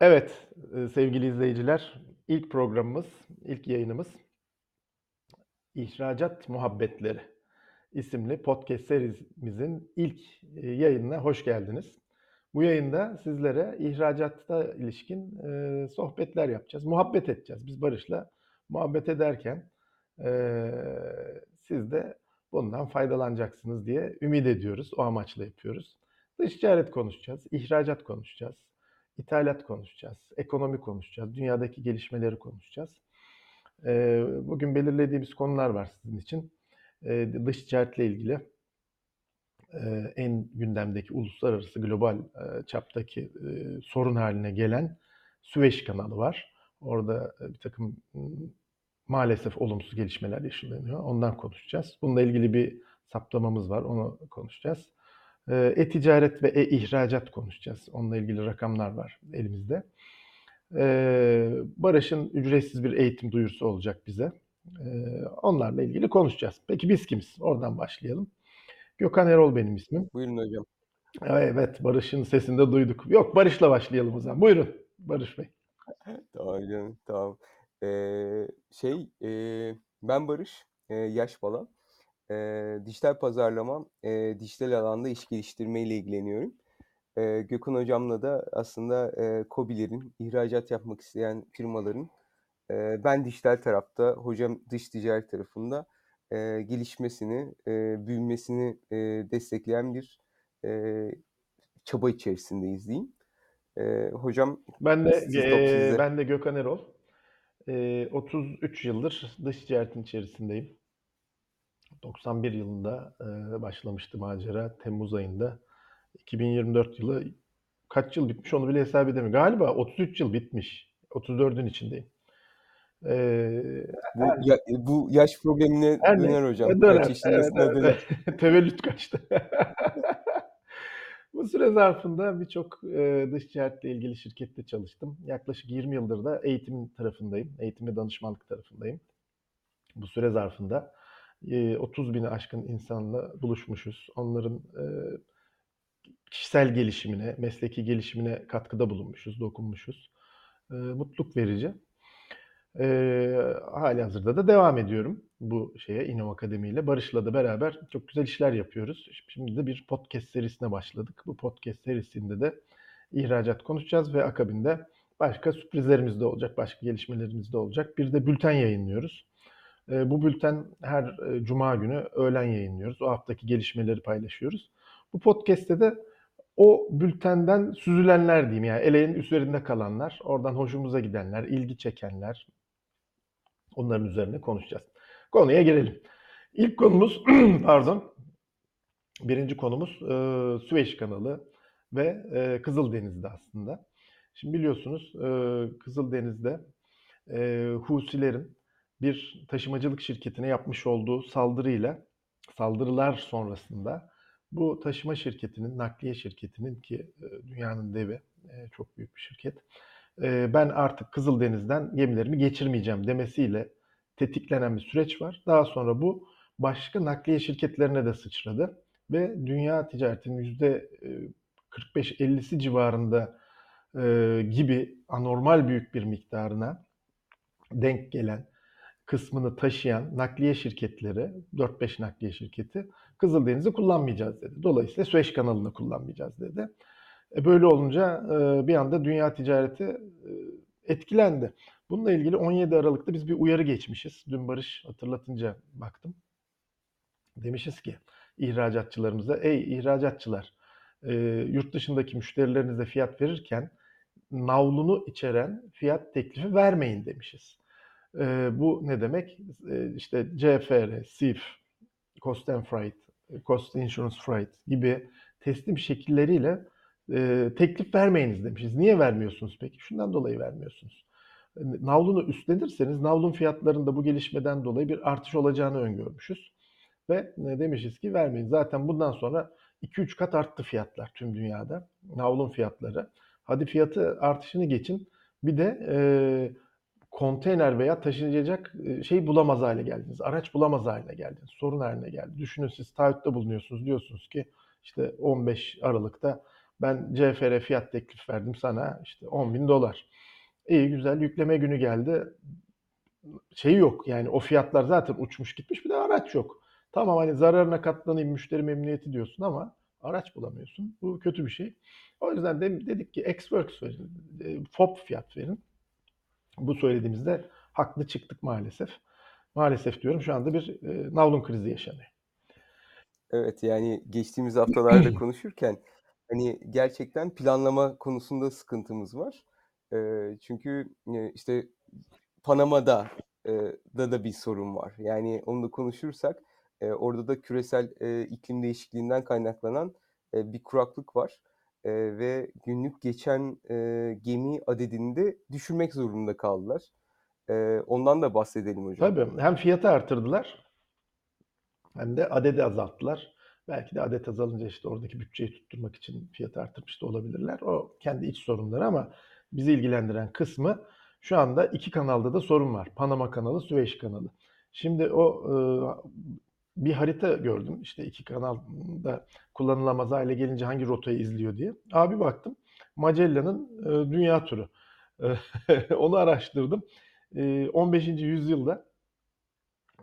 Evet, eee, sevgili izleyiciler, ilk programımız, ilk yayınımız "İhracat Muhabbetleri" isimli podcast serimizin ilk, eee, yayınına hoş geldiniz. Bu yayında sizlere ihracata ilişkin, eee, sohbetler yapacağız, muhabbet edeceğiz. Biz Barış'la muhabbet ederken, siz de bundan faydalanacaksınız diye ümit ediyoruz. O amaçla yapıyoruz. Dış ticaret konuşacağız, ihracat konuşacağız, ithalat konuşacağız, ekonomi konuşacağız, dünyadaki gelişmeleri konuşacağız. Eee, bugün belirlediğimiz konular var sizin için. Eee, dış ticaretle ilgili eee, en gündemdeki uluslararası global eee, çaptaki eee, sorun haline gelen Süveyş kanalı var. Orada bir takım maalesef olumsuz gelişmeler yaşanıyor. Ondan konuşacağız. Bununla ilgili bir saptamamız var. Onu konuşacağız. Eee, e-ticaret ve e-ihracat konuşacağız. Onunla ilgili rakamlar var elimizde. Eee, Barış'ın ücretsiz bir eğitim duyurusu olacak bize. Eee, onlarla ilgili konuşacağız. Peki biz kimiz? Oradan başlayalım. Gökhan Erol benim ismim. Buyurun hocam. Evet, Barış'ın sesini de duyduk. Yok, Barış'la başlayalım o zaman. Buyurun Barış Bey. Tamam canım, tamam. Eee, şey, eee, ben Barış, eee, yaş Bala. Eee, dijital pazarlama, eee, dijital alanda iş geliştirme ile ilgileniyorum. Eee, Gökhan hocamla da aslında eee, KOBİ'lerin, ihracat yapmak isteyen firmaların, eee, ben dijital tarafta, hocam dış ticaret tarafında eee, gelişmesini, eee, büyümesini eee, destekleyen bir eee, çaba içerisindeyiz diyeyim. Eee, hocam Ben de siz sizde. ben de Gökhan Erol. Eee, 33 yıldır dış ticaretin içerisindeyim. 91 yılında başlamıştı macera. Temmuz ayında. 2024 yılı kaç yıl bitmiş onu bile hesap edemiyorum. Galiba 33 yıl bitmiş. 34'ün içindeyim. Eee, Bu her ya bu yaş problemine her döner ne hocam. Kaç döner. Evet, yaşındasına evet, döner. evet. Tevellüt kaçtı. Bu süre zarfında birçok eee, dış ticaretle ilgili şirkette çalıştım. Yaklaşık 20 yıldır da eğitim tarafındayım. Eğitim ve danışmanlık tarafındayım. Bu süre zarfında 30 bini aşkın insanla buluşmuşuz. Onların kişisel gelişimine, mesleki gelişimine katkıda bulunmuşuz, dokunmuşuz. Mutluluk verici. Eee halihazırda da devam ediyorum bu şeye İnnom Akademi ile. Barış'la da beraber çok güzel işler yapıyoruz. Şimdi de bir podcast serisine başladık. Bu podcast serisinde de ihracat konuşacağız ve akabinde başka sürprizlerimiz de olacak, başka gelişmelerimiz de olacak. Bir de bülten yayınlıyoruz. Eee, bu bülten her eee, cuma günü öğlen yayınlıyoruz. O haftaki gelişmeleri paylaşıyoruz. Bu podcast'te de o bültenden süzülenler diyeyim yani eleğin üzerinde kalanlar, oradan hoşumuza gidenler, ilgi çekenler, onların üzerine konuşacağız. Konuya girelim. İlk konumuz, pardon, birinci konumuz eee, Süveyş kanalı ve eee, Kızıldeniz'de aslında. Şimdi biliyorsunuz eee, Kızıldeniz'de eee, Husilerin bir taşımacılık şirketine yapmış olduğu saldırıyla, saldırılar sonrasında bu taşıma şirketinin, nakliye şirketinin ki eee, dünyanın devi, eee, çok büyük bir şirket, eee, ben artık Kızıldeniz'den gemilerimi geçirmeyeceğim demesiyle tetiklenen bir süreç var. Daha sonra bu başka nakliye şirketlerine de sıçradı ve dünya ticaretinin yüzde eee, 45-50'si civarında eee, gibi anormal büyük bir miktarına denk gelen kısmını taşıyan nakliye şirketleri, 4-5 nakliye şirketi Kızıldeniz'i kullanmayacağız dedi. Dolayısıyla Süveyş kanalını kullanmayacağız dedi. E böyle olunca e, bir anda dünya ticareti e, etkilendi. Bununla ilgili 17 Aralık'ta biz bir uyarı geçmişiz. Dün Barış hatırlatınca baktım. Demişiz ki ihracatçılarımıza, ey ihracatçılar, e, yurt dışındaki müşterilerinize fiyat verirken navlunu içeren fiyat teklifi vermeyin demişiz. E, bu ne demek? E, işte CFR, SIF, Cost and Freight, Cost Insurance Freight gibi teslim şekilleriyle e, teklif vermeyiniz demişiz. Niye vermiyorsunuz peki? Şundan dolayı vermiyorsunuz. Navlunu üstlenirseniz navlun fiyatlarında bu gelişmeden dolayı bir artış olacağını öngörmüşüz. Ve demişiz ki vermeyin. Zaten bundan sonra 2-3 kat arttı fiyatlar tüm dünyada. Navlun fiyatları. Hadi fiyatı artışını geçin. Bir de e, konteyner veya taşınacak şey bulamaz hale geldiniz. Araç bulamaz haline geldiniz. Sorun haline geldi. Düşünün siz taahhütte bulunuyorsunuz. Diyorsunuz ki işte 15 Aralık'ta Ben CFR fiyat teklif verdim sana işte 10 bin dolar. İyi güzel yükleme günü geldi. Şeyi yok yani o fiyatlar zaten uçmuş gitmiş bir de araç yok. Tamam hani zararına katlanayım müşteri memnuniyeti diyorsun ama araç bulamıyorsun. Bu kötü bir şey. O yüzden de dedik ki Xworks verin, e, FOB fiyat verin. Bu söylediğimizde haklı çıktık maalesef. Maalesef diyorum şu anda bir e, navlun krizi yaşanıyor. Evet yani geçtiğimiz haftalarda konuşurken hani gerçekten planlama konusunda sıkıntımız var. Eee, çünkü e, işte Panama'da e, da da bir sorun var. Yani onu da konuşursak e, orada da küresel e, iklim değişikliğinden kaynaklanan e, bir kuraklık var. E, ve günlük geçen e, gemi adedini de düşürmek zorunda kaldılar. E, ondan da bahsedelim hocam. Tabii hem fiyatı artırdılar hem de adedi azalttılar. Belki de adet azalınca işte oradaki bütçeyi tutturmak için fiyatı artırmış da olabilirler. O kendi iç sorunları ama bizi ilgilendiren kısmı şu anda iki kanalda da sorun var. Panama kanalı, Süveyş kanalı. Şimdi o bir harita gördüm. İşte iki kanalda kullanılamaz hale gelince hangi rotayı izliyor diye. Abi baktım Magellan'ın e, dünya turu. E, onu araştırdım. E, 15. yüzyılda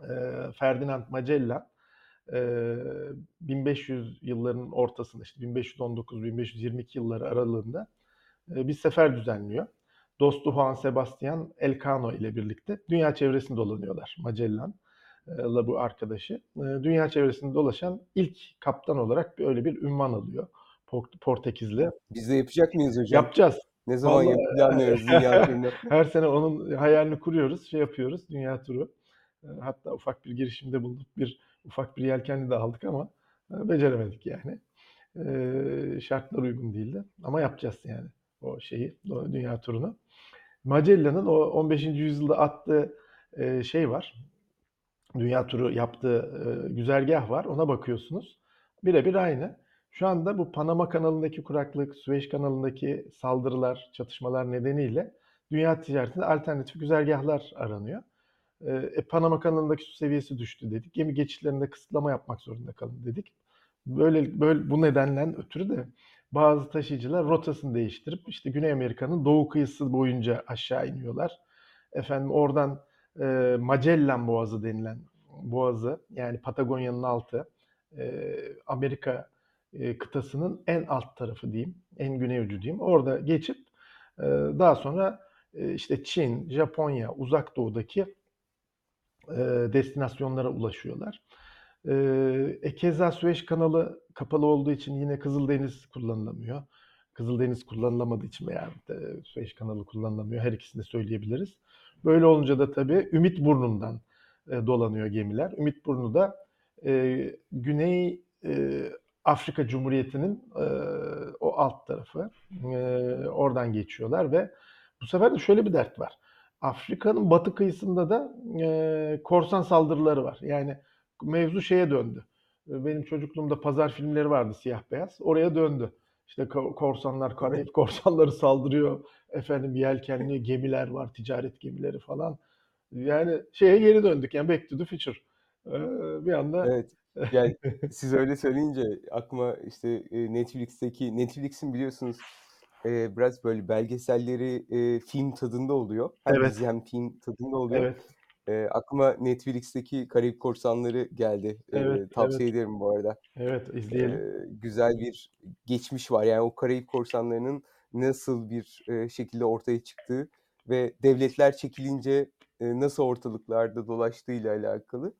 e, Ferdinand Magellan e, 1500 yılların ortasında işte 1519-1522 yılları aralığında e, bir sefer düzenliyor. Dostu Juan Sebastian Elcano ile birlikte dünya çevresinde dolanıyorlar Magellan ile bu arkadaşı. E, dünya çevresinde dolaşan ilk kaptan olarak öyle bir ünvan alıyor. Port- Portekizli. Biz de yapacak mıyız hocam? Yapacağız. Ne zaman Vallahi- planlıyoruz dünya turunu? Her sene onun hayalini kuruyoruz, şey yapıyoruz, dünya turu. E, Hatta ufak bir girişimde bulduk, bir ufak bir yelkenli de aldık ama e, beceremedik yani. E, Şartlar uygun değildi ama yapacağız yani o şeyi, dünya turunu. Magellan'ın o 15. yüzyılda attığı e, şey var. Dünya turu yaptığı e, güzergah var. Ona bakıyorsunuz. Birebir aynı. Şu anda bu Panama kanalındaki kuraklık, Süveyş kanalındaki saldırılar, çatışmalar nedeniyle dünya ticaretinde alternatif güzergahlar aranıyor. E, Panama kanalındaki su seviyesi düştü dedik. Gemi geçişlerinde kısıtlama yapmak zorunda kalın dedik. Böyle böyle bu nedenden ötürü de bazı taşıyıcılar rotasını değiştirip işte Güney Amerika'nın doğu kıyısı boyunca aşağı iniyorlar. Efendim oradan e, Magellan Boğazı denilen boğazı yani Patagonya'nın altı e, Amerika e, kıtasının en alt tarafı diyeyim, en güney ucu diyeyim. Orada geçip e, daha sonra e, işte Çin, Japonya, uzak doğudaki e, destinasyonlara ulaşıyorlar. E, e, keza Süveyş kanalı kapalı olduğu için yine Kızıldeniz kullanılamıyor. Kızıldeniz kullanılamadığı için veya Süveyş kanalı kullanılamıyor. Her ikisini de söyleyebiliriz. Böyle olunca da tabii Ümitburnu'ndan e, dolanıyor gemiler. Ümitburnu da e, Güney e, Afrika Cumhuriyeti'nin e, o alt tarafı. E, oradan geçiyorlar ve bu sefer de şöyle bir dert var. Afrika'nın batı kıyısında da e, korsan saldırıları var. Yani mevzu şeye döndü. E, Benim çocukluğumda pazar filmleri vardı siyah beyaz. Oraya döndü. İşte ko- korsanlar, Karayip korsanları saldırıyor. Efendim yelkenli gemiler var, ticaret gemileri falan. Yani şeye geri döndük. Yani Back to the Future. E, bir anda Evet. Yani siz öyle söyleyince aklıma işte e, Netflix'teki Netflix'in biliyorsunuz e, biraz böyle belgeselleri e, film tadında oluyor. Hem Evet. dizi hem film tadında oluyor. evet, E, aklıma Netflix'teki Karayip Korsanları geldi. E, Evet, tavsiye ederim bu arada. evet E, izleyelim. güzel bir geçmiş var. Yani o Karayip Korsanları'nın nasıl bir e, şekilde ortaya çıktığı ve devletler çekilince e, nasıl ortalıklarda dolaştığıyla alakalı.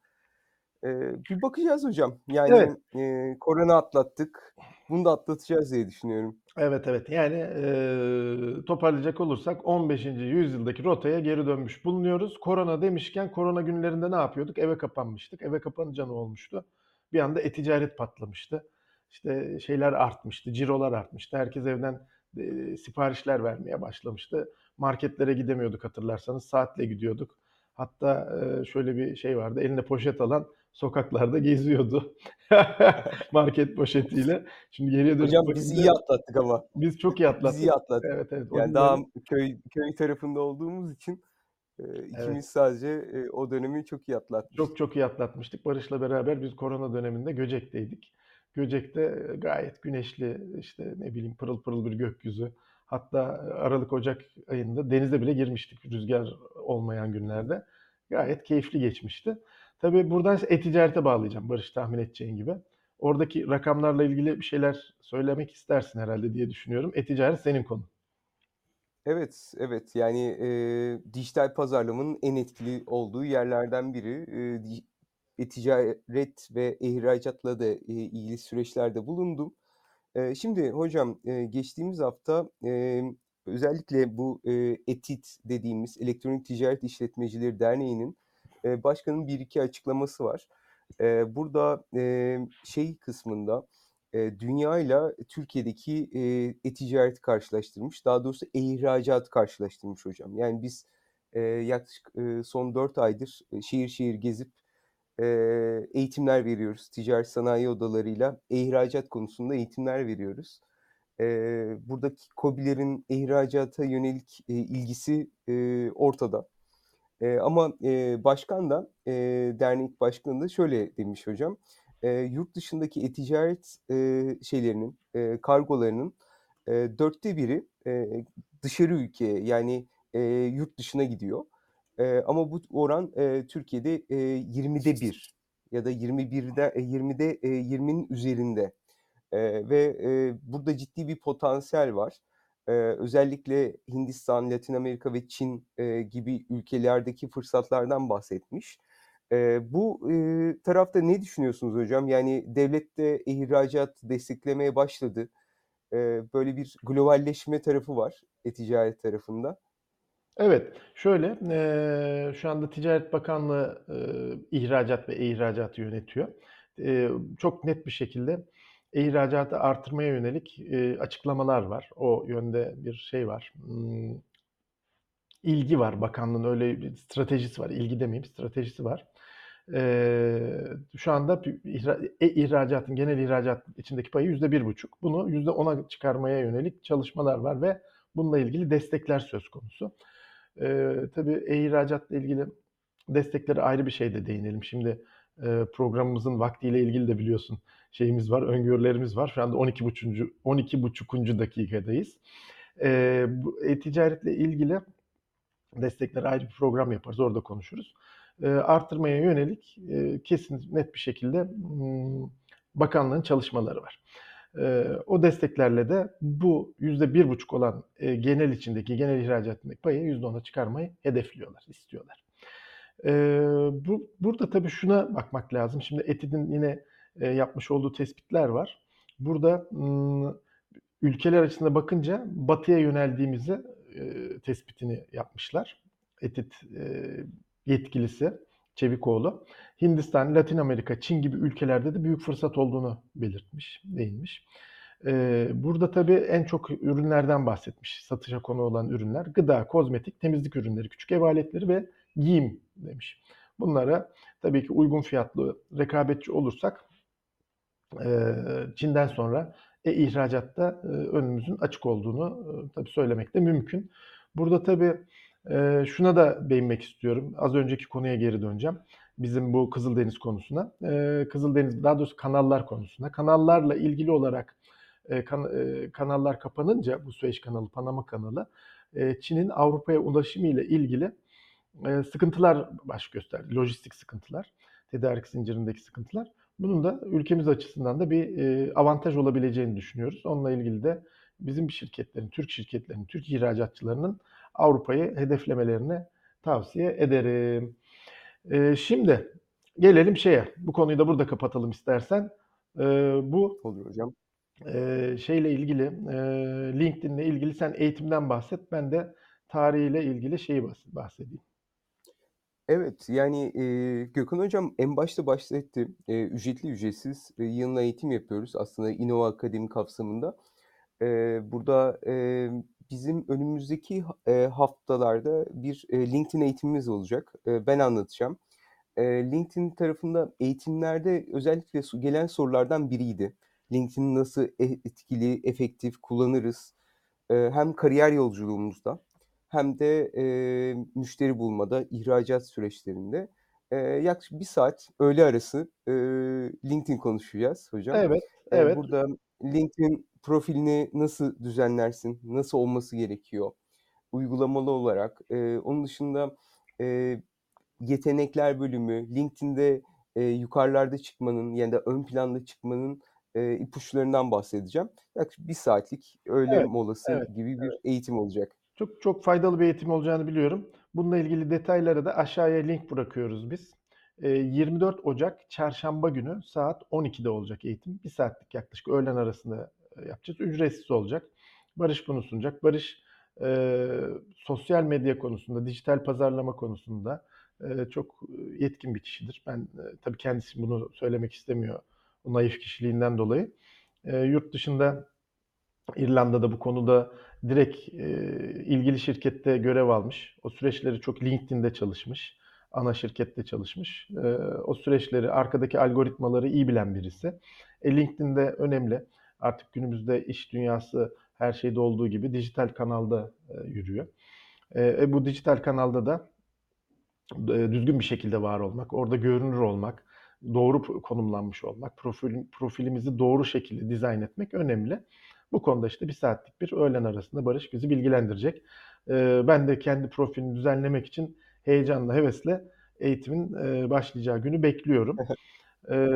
E, bir bakacağız hocam. Yani Evet. e, korona atlattık. Bunu da atlatacağız diye düşünüyorum. Evet evet yani eee, toparlayacak olursak 15. yüzyıldaki rotaya geri dönmüş bulunuyoruz. Korona demişken korona günlerinde ne yapıyorduk? Eve kapanmıştık. Eve kapanınca ne olmuştu? Bir anda e-ticaret patlamıştı. İşte şeyler artmıştı, cirolar artmıştı. Herkes evden eee, siparişler vermeye başlamıştı. Marketlere gidemiyorduk hatırlarsanız. Saatle gidiyorduk. Hatta eee, şöyle bir şey vardı. Elinde poşet alan sokaklarda geziyordu. Market poşetiyle. Şimdi geriye dönüp Hocam biz iyi atlattık ama. biz çok iyi Biz atlattık. iyi atlattık. Evet evet. Yani daha köy köy tarafında olduğumuz için e, ikimiz evet. sadece e, o dönemi çok iyi atlatmıştık. Çok çok iyi atlatmıştık. Barış'la beraber biz korona döneminde Göcek'teydik. Göcek'te e, gayet güneşli, işte ne bileyim pırıl pırıl bir gökyüzü. Hatta Aralık Ocak ayında denize bile girmiştik rüzgar olmayan günlerde. Gayet keyifli geçmişti. Tabii buradan e-ticarete bağlayacağım Barış tahmin edeceğin gibi. Oradaki rakamlarla ilgili bir şeyler söylemek istersin herhalde diye düşünüyorum. E-ticaret senin konun. Evet, evet. Yani, eee, dijital pazarlamanın en etkili olduğu yerlerden biri. Eee, di e-ticaret ve ihracatla da, eee, ilgili süreçlerde bulundum. Eee, şimdi hocam, eee, geçtiğimiz hafta, özellikle bu, eee, ETİD dediğimiz Elektronik Ticaret İşletmecileri Derneği'nin, eee, başkanının bir iki açıklaması var. Burada, şey kısmında, eee, dünyayla Türkiye'deki, eee, e-ticareti karşılaştırmış. Daha doğrusu e-ihracatı karşılaştırmış hocam. Yani biz, yaklaşık, son 4 aydır, şehir şehir gezip, eğitimler veriyoruz. Ticaret sanayi odalarıyla e-ihracat konusunda eğitimler veriyoruz. Buradaki KOBİ'lerin ihracata yönelik, ilgisi, ortada. Ama, başkan da, dernek başkanı da şöyle demiş hocam. Eee, yurt dışındaki e-ticaret, şeylerinin, kargolarının, 4'te 1'i, eee, dışarı ülkeye yani, eee, yurt dışına gidiyor. Eee, ama bu oran, eee, Türkiye'de, eee, 20'de 1 ya da 21'de eee, 20'de, eee, 20'nin üzerinde. Eee, ve, eee, burada ciddi bir potansiyel var. Eee, özellikle Hindistan, Latin Amerika ve Çin, eee, gibi ülkelerdeki fırsatlardan bahsetmiş. Eee, bu, eee, tarafta ne düşünüyorsunuz hocam? Yani devlet de ihracatı desteklemeye başladı. Eee, böyle bir globalleşme tarafı var e-ticaret tarafında. Evet, şöyle, eee, şu anda Ticaret Bakanlığı, eee, ihracat ve e-ihracatı yönetiyor. Eee, çok net bir şekilde e-ihracatı artırmaya yönelik, eee, açıklamalar var. O yönde bir şey var. Imm, ilgi var. Bakanlığın öyle bir stratejisi var. İlgi demeyeyim, stratejisi var. Eee, şu anda ihra e-ihracatın genel ihracat içindeki payı %1,5. Bunu %10'a çıkarmaya yönelik çalışmalar var ve bununla ilgili destekler söz konusu. Eee, tabii e-ihracatla ilgili desteklere ayrı bir şeyde değinelim. Şimdi, eee, programımızın vaktiyle ilgili de biliyorsun şeyimiz var, öngörülerimiz var. Şu anda 12.buçuncu 12.5'uncu dakikadayız. Eee, bu e-ticaretle ilgili desteklere ayrı bir program yaparız, orada konuşuruz. Eee, artırmaya yönelik, eee, kesin, net bir şekilde, ımm, bakanlığın çalışmaları var. Eee, o desteklerle de bu %1,5 olan, eee, genel içindeki, genel ihracatındaki payı %10'a çıkarmayı hedefliyorlar, istiyorlar. Eee, bu burada tabii şuna bakmak lazım. Şimdi ETİD'in yine, eee, yapmış olduğu tespitler var. Burada, ülkeler açısından bakınca batıya yöneldiğimizi, eee, tespitini yapmışlar. ETİD, yetkilisi Çevikoğlu. Hindistan, Latin Amerika, Çin gibi ülkelerde de büyük fırsat olduğunu belirtmiş, değinmiş. Eee, burada tabii en çok ürünlerden bahsetmiş, satışa konu olan ürünler. Gıda, kozmetik, temizlik ürünleri, küçük ev aletleri ve giyim demiş. Bunlara tabii ki uygun fiyatlı, rekabetçi olursak eee, Çin'den sonra e-ihracatta, eee, önümüzün açık olduğunu, eee, tabii söylemek de mümkün. Burada tabii, eee, şuna da değinmek istiyorum. Az önceki konuya geri döneceğim. Bizim bu Kızıldeniz konusuna. Eee, Kızıldeniz, daha doğrusu kanallar konusuna. Kanallarla ilgili olarak, eee, kan eee, kanallar kapanınca, bu Süveyş kanalı, Panama kanalı, eee, Çin'in Avrupa'ya ulaşımıyla ilgili, eee, sıkıntılar baş gösterdi. Lojistik sıkıntılar, tedarik zincirindeki sıkıntılar. Bunun da ülkemiz açısından da bir, eee, avantaj olabileceğini düşünüyoruz. Onunla ilgili de bizim şirketlerin, Türk şirketlerinin, Türk ihracatçılarının Avrupa'yı hedeflemelerini tavsiye ederim. Eee, şimdi gelelim şeye, bu konuyu da burada kapatalım istersen. Eee, bu Olur hocam. eee, şeyle ilgili, eee, LinkedIn'le ilgili sen eğitimden bahset, ben de tarihiyle ilgili şeyi bahs bahsedeyim. Evet, yani, eee, Gökhan hocam en başta bahsetti. Eee, ücretli, ücretsiz, eee, yığınla eğitim yapıyoruz aslında Innova Akademi kapsamında. Eee, burada, emm, bizim önümüzdeki eee, haftalarda bir, eee, LinkedIn eğitimimiz olacak. Eee, ben anlatacağım. LinkedIn tarafında eğitimlerde özellikle gelen sorulardan biriydi. LinkedIn'i nasıl e etkili, efektif kullanırız? Hem kariyer yolculuğumuzda hem de, müşteri bulmada, ihracat süreçlerinde. Yaklaşık 1 saat öğle arası, LinkedIn konuşacağız hocam. Evet. Evet. burada LinkedIn profilini nasıl düzenlersin? Nasıl olması gerekiyor uygulamalı olarak? Eee, onun dışında, eee, yetenekler bölümü, LinkedIn'de, eee, yukarılarda çıkmanın ya da ön planda çıkmanın, eee, ipuçlarından bahsedeceğim. Yaklaşık 1 saatlik öğle Evet, molası evet, gibi bir evet. eğitim olacak. Çok çok faydalı bir eğitim olacağını biliyorum. Bununla ilgili detaylara da aşağıya link bırakıyoruz biz. Eee, 24 Ocak Çarşamba günü saat 12'de olacak eğitim. 1 saatlik yaklaşık öğlen arasında, yapacağız. Ücretsiz olacak. Barış bunu sunacak. Barış, eee, sosyal medya konusunda, dijital pazarlama konusunda, eee, çok, yetkin bir kişidir. Ben, eee, tabii kendisi bunu söylemek istemiyor, o naif kişiliğinden dolayı. Eee, yurt dışında İrlanda'da bu konuda direkt, eee, ilgili şirkette görev almış. O süreçleri çok LinkedIn'de çalışmış. Ana şirkette çalışmış. Eee, o süreçleri, arkadaki algoritmaları iyi bilen birisi. E, LinkedIn de önemli. Artık günümüzde iş dünyası her şeyde olduğu gibi dijital kanalda, eee, yürüyor. Eee, e, bu dijital kanalda da eee, düzgün bir şekilde var olmak, orada görünür olmak, doğru konumlanmış olmak, profil profilimizi doğru şekilde dizayn etmek önemli. Bu konuda işte 1 saatlik bir öğlen arasında Barış bizi bilgilendirecek. Eee, ben de kendi profilimi düzenlemek için heyecanla, hevesle eğitimin, eee, başlayacağı günü bekliyorum. Eee,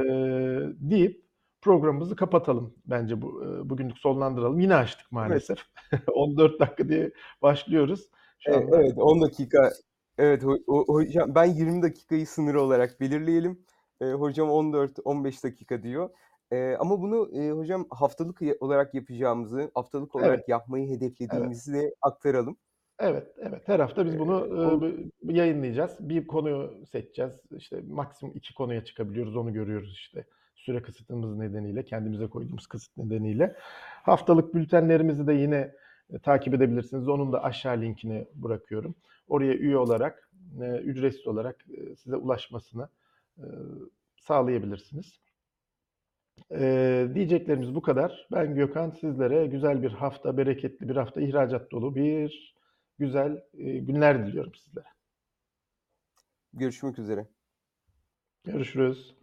deyip programımızı kapatalım bence bu bugünlük sonlandıralım. Yine açtık Evet. maalesef. 14 dakika diye başlıyoruz. Şu anda evet, 10 dakika. Evet, hocam ben 20 dakikayı sınır olarak belirleyelim. Hocam 14-15 dakika diyor. Ama bunu, hocam haftalık olarak yapacağımızı, haftalık Evet. olarak yapmayı Evet. hedeflediğimizi de aktaralım. Evet, evet. Her hafta biz bunu, bı yayınlayacağız. Bir konuyu seçeceğiz. İşte maksimum 2 konuya çıkabiliyoruz. Onu görüyoruz işte. Süre kısıtımız nedeniyle, kendimize koyduğumuz kısıt nedeniyle. Haftalık bültenlerimizi de yine, eee, takip edebilirsiniz. Onun da aşağı linkini bırakıyorum. Oraya üye olarak, eee, ücretsiz olarak, eee, size ulaşmasını, ııı, sağlayabilirsiniz. Eee, diyeceklerimiz bu kadar. Ben Gökhan, sizlere güzel bir hafta, bereketli bir hafta, ihracat dolu bir güzel, eee, günler diliyorum sizlere. Görüşmek üzere. Görüşürüz.